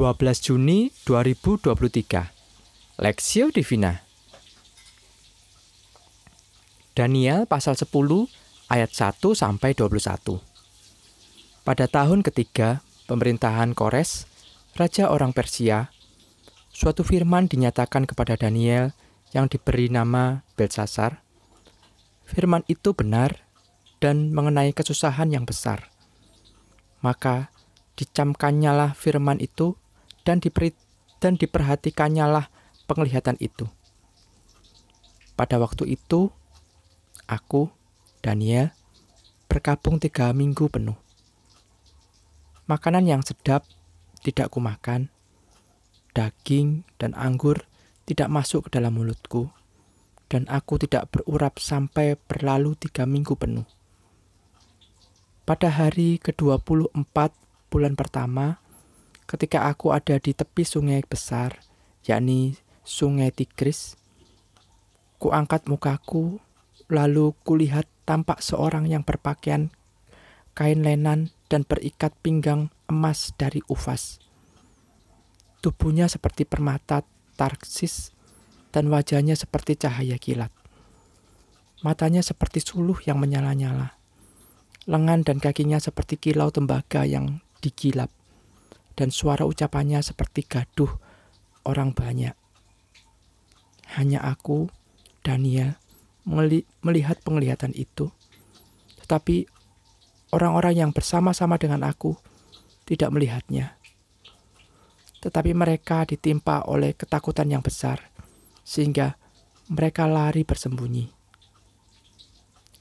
12 Juni 2023 Lexio Divina Daniel pasal 10 ayat 1 sampai 21 Pada tahun ketiga pemerintahan Kores, raja orang Persia, suatu firman dinyatakan kepada Daniel yang diberi nama Belsasar. Firman itu benar dan mengenai kesusahan yang besar. Maka dicamkannya lah firman itu dan diperi, dan diperhatikannya lah penglihatan itu. Pada waktu itu, aku, Daniel, berkabung tiga minggu penuh. Makanan yang sedap tidak kumakan, daging dan anggur tidak masuk ke dalam mulutku, dan aku tidak berurap sampai berlalu tiga minggu penuh. Pada hari ke-24 bulan pertama, ketika aku ada di tepi sungai besar, yakni sungai Tigris, kuangkat mukaku, lalu kulihat tampak seorang yang berpakaian kain lenan dan berikat pinggang emas dari ufas. Tubuhnya seperti permata tarksis dan wajahnya seperti cahaya kilat. Matanya seperti suluh yang menyala-nyala. Lengan dan kakinya seperti kilau tembaga yang digilap, dan suara ucapannya seperti gaduh orang banyak. Hanya aku, Daniel, melihat penglihatan itu, tetapi orang-orang yang bersama-sama dengan aku tidak melihatnya. Tetapi mereka ditimpa oleh ketakutan yang besar, sehingga mereka lari bersembunyi.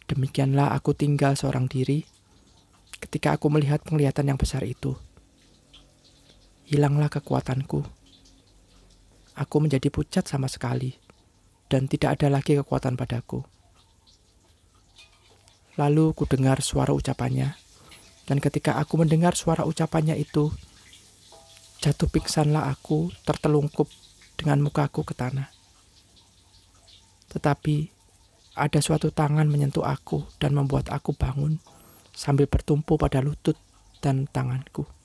Demikianlah aku tinggal seorang diri ketika aku melihat penglihatan yang besar itu. Hilanglah kekuatanku. Aku menjadi pucat sama sekali, dan tidak ada lagi kekuatan padaku. Lalu ku dengar suara ucapannya, dan ketika aku mendengar suara ucapannya itu, jatuh pingsanlah aku tertelungkup dengan mukaku ke tanah. Tetapi ada suatu tangan menyentuh aku dan membuat aku bangun sambil bertumpu pada lutut dan tanganku.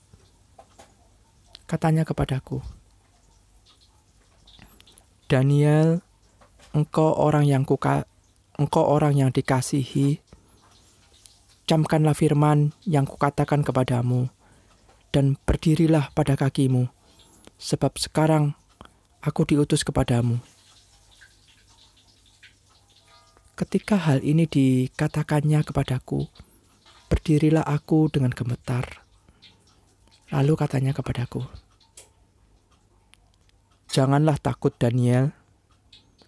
Katanya kepadaku, Daniel, engkau orang yang kuka, engkau orang yang dikasihi. Camkanlah firman yang kukatakan kepadamu, dan berdirilah pada kakimu, sebab sekarang aku diutus kepadamu. Ketika hal ini dikatakannya kepadaku, Berdirilah aku dengan gemetar. Lalu katanya kepadaku, Janganlah takut Daniel,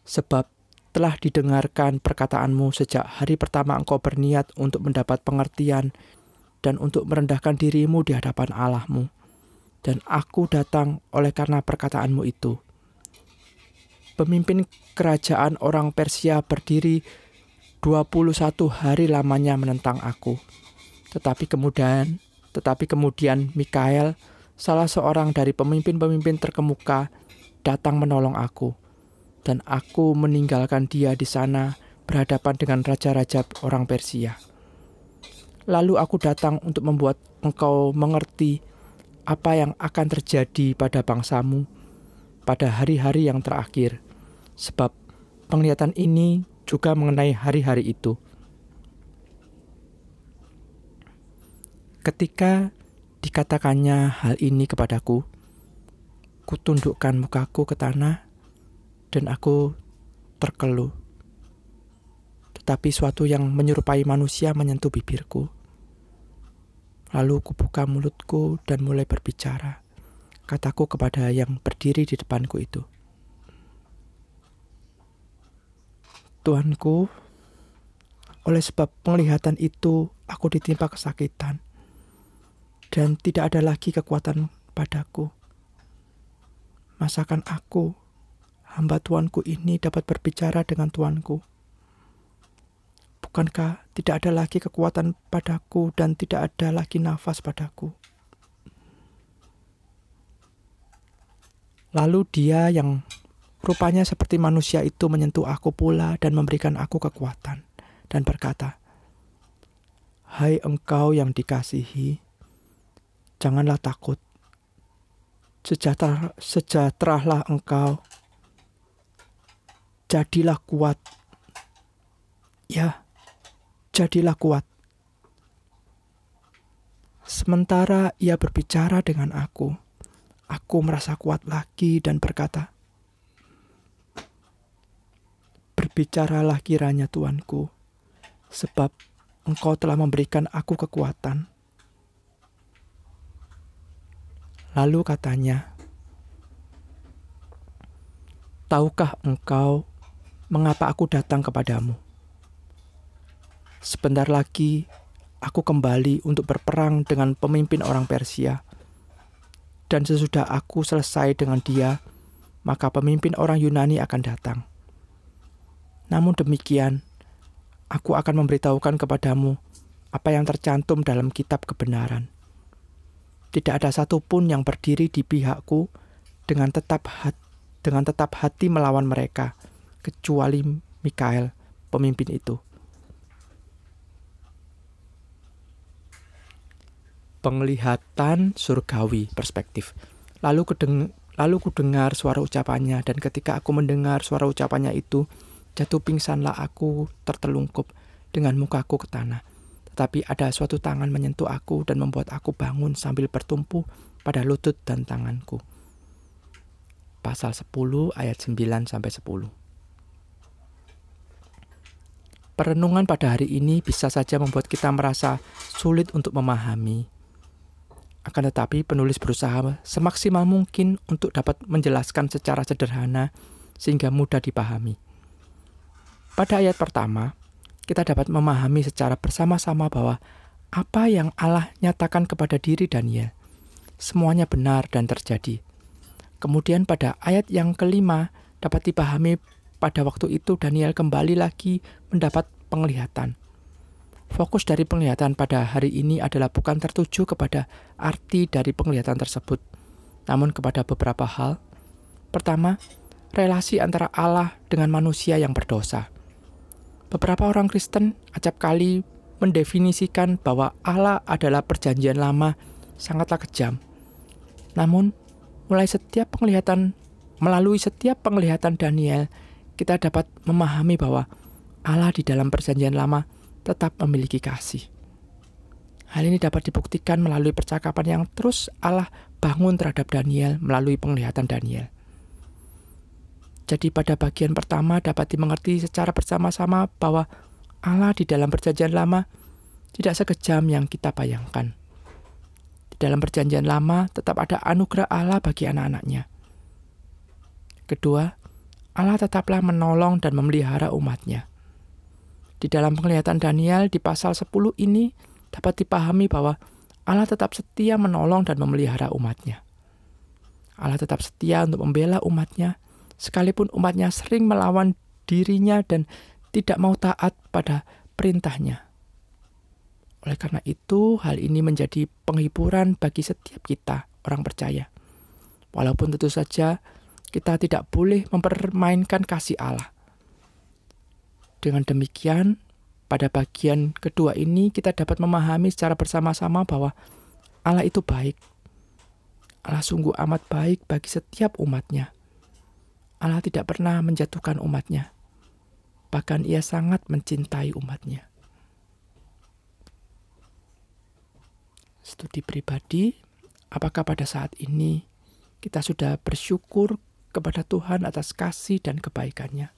sebab telah didengarkan perkataanmu sejak hari pertama engkau berniat untuk mendapat pengertian dan untuk merendahkan dirimu di hadapan Allahmu. Dan aku datang oleh karena perkataanmu itu. Pemimpin kerajaan orang Persia berdiri 21 hari lamanya menentang aku tetapi kemudian, tetapi kemudian Mikael, salah seorang dari pemimpin-pemimpin terkemuka, datang menolong aku. Dan aku meninggalkan dia di sana berhadapan dengan raja-raja orang Persia. Lalu aku datang untuk membuat engkau mengerti apa yang akan terjadi pada bangsamu pada hari-hari yang terakhir, sebab penglihatan ini juga mengenai hari-hari itu. Ketika dikatakannya hal ini kepadaku, kutundukkan mukaku ke tanah dan aku terkeluh. Tetapi suatu yang menyerupai manusia menyentuh bibirku. Lalu kubuka mulutku dan mulai berbicara. Kataku kepada yang berdiri di depanku itu. Tuanku, oleh sebab penglihatan itu aku ditimpa kesakitan dan tidak ada lagi kekuatan padaku. Masakan aku, hamba tuanku ini dapat berbicara dengan tuanku? Bukankah tidak ada lagi kekuatan padaku dan tidak ada lagi nafas padaku? Lalu dia yang rupanya seperti manusia itu menyentuh aku pula dan memberikan aku kekuatan dan berkata, Hai engkau yang dikasihi, Janganlah takut. sejahtera, sejahteralah engkau, jadilah kuat. Ya, jadilah kuat. Sementara ia berbicara dengan aku, aku merasa kuat lagi dan berkata, Berbicaralah kiranya Tuanku, sebab Engkau telah memberikan aku kekuatan. Lalu katanya, Tahukah engkau mengapa aku datang kepadamu? Sebentar lagi aku kembali untuk berperang dengan pemimpin orang Persia. Dan sesudah aku selesai dengan dia, maka pemimpin orang Yunani akan datang. Namun demikian, aku akan memberitahukan kepadamu apa yang tercantum dalam kitab kebenaran. Tidak ada satupun yang berdiri di pihakku dengan tetap hati, dengan tetap hati melawan mereka, kecuali Mikael, pemimpin itu. penglihatan surgawi perspektif. Lalu kedeng lalu ku dengar suara ucapannya dan ketika aku mendengar suara ucapannya itu jatuh pingsanlah aku tertelungkup dengan mukaku ke tanah. Tetapi ada suatu tangan menyentuh aku dan membuat aku bangun sambil bertumpu pada lutut dan tanganku. Pasal 10 ayat 9 sampai 10. Perenungan pada hari ini bisa saja membuat kita merasa sulit untuk memahami akan tetapi penulis berusaha semaksimal mungkin untuk dapat menjelaskan secara sederhana sehingga mudah dipahami. Pada ayat pertama, kita dapat memahami secara bersama-sama bahwa apa yang Allah nyatakan kepada diri Daniel, semuanya benar dan terjadi. Kemudian pada ayat yang kelima dapat dipahami pada waktu itu Daniel kembali lagi mendapat penglihatan. Fokus dari penglihatan pada hari ini adalah bukan tertuju kepada arti dari penglihatan tersebut, namun kepada beberapa hal. Pertama, relasi antara Allah dengan manusia yang berdosa. Beberapa orang Kristen acap kali mendefinisikan bahwa Allah adalah perjanjian lama sangatlah kejam. Namun, mulai setiap penglihatan melalui setiap penglihatan Daniel, kita dapat memahami bahwa Allah di dalam perjanjian lama tetap memiliki kasih. Hal ini dapat dibuktikan melalui percakapan yang terus Allah bangun terhadap Daniel melalui penglihatan Daniel. Jadi pada bagian pertama dapat dimengerti secara bersama-sama bahwa Allah di dalam perjanjian lama tidak sekejam yang kita bayangkan. Di dalam perjanjian lama tetap ada anugerah Allah bagi anak-anaknya. Kedua, Allah tetaplah menolong dan memelihara umatnya. Di dalam penglihatan Daniel di pasal 10 ini dapat dipahami bahwa Allah tetap setia menolong dan memelihara umatnya. Allah tetap setia untuk membela umatnya, sekalipun umatnya sering melawan dirinya dan tidak mau taat pada perintahnya. Oleh karena itu, hal ini menjadi penghiburan bagi setiap kita, orang percaya. Walaupun tentu saja kita tidak boleh mempermainkan kasih Allah. Dengan demikian, pada bagian kedua ini kita dapat memahami secara bersama-sama bahwa Allah itu baik. Allah sungguh amat baik bagi setiap umatnya. Allah tidak pernah menjatuhkan umatnya. Bahkan ia sangat mencintai umatnya. Studi pribadi, apakah pada saat ini kita sudah bersyukur kepada Tuhan atas kasih dan kebaikannya?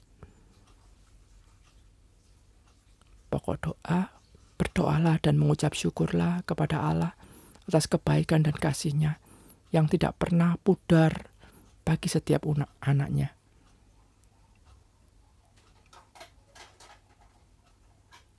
Pokok doa, berdoalah dan mengucap syukurlah kepada Allah atas kebaikan dan kasihnya yang tidak pernah pudar bagi setiap anaknya.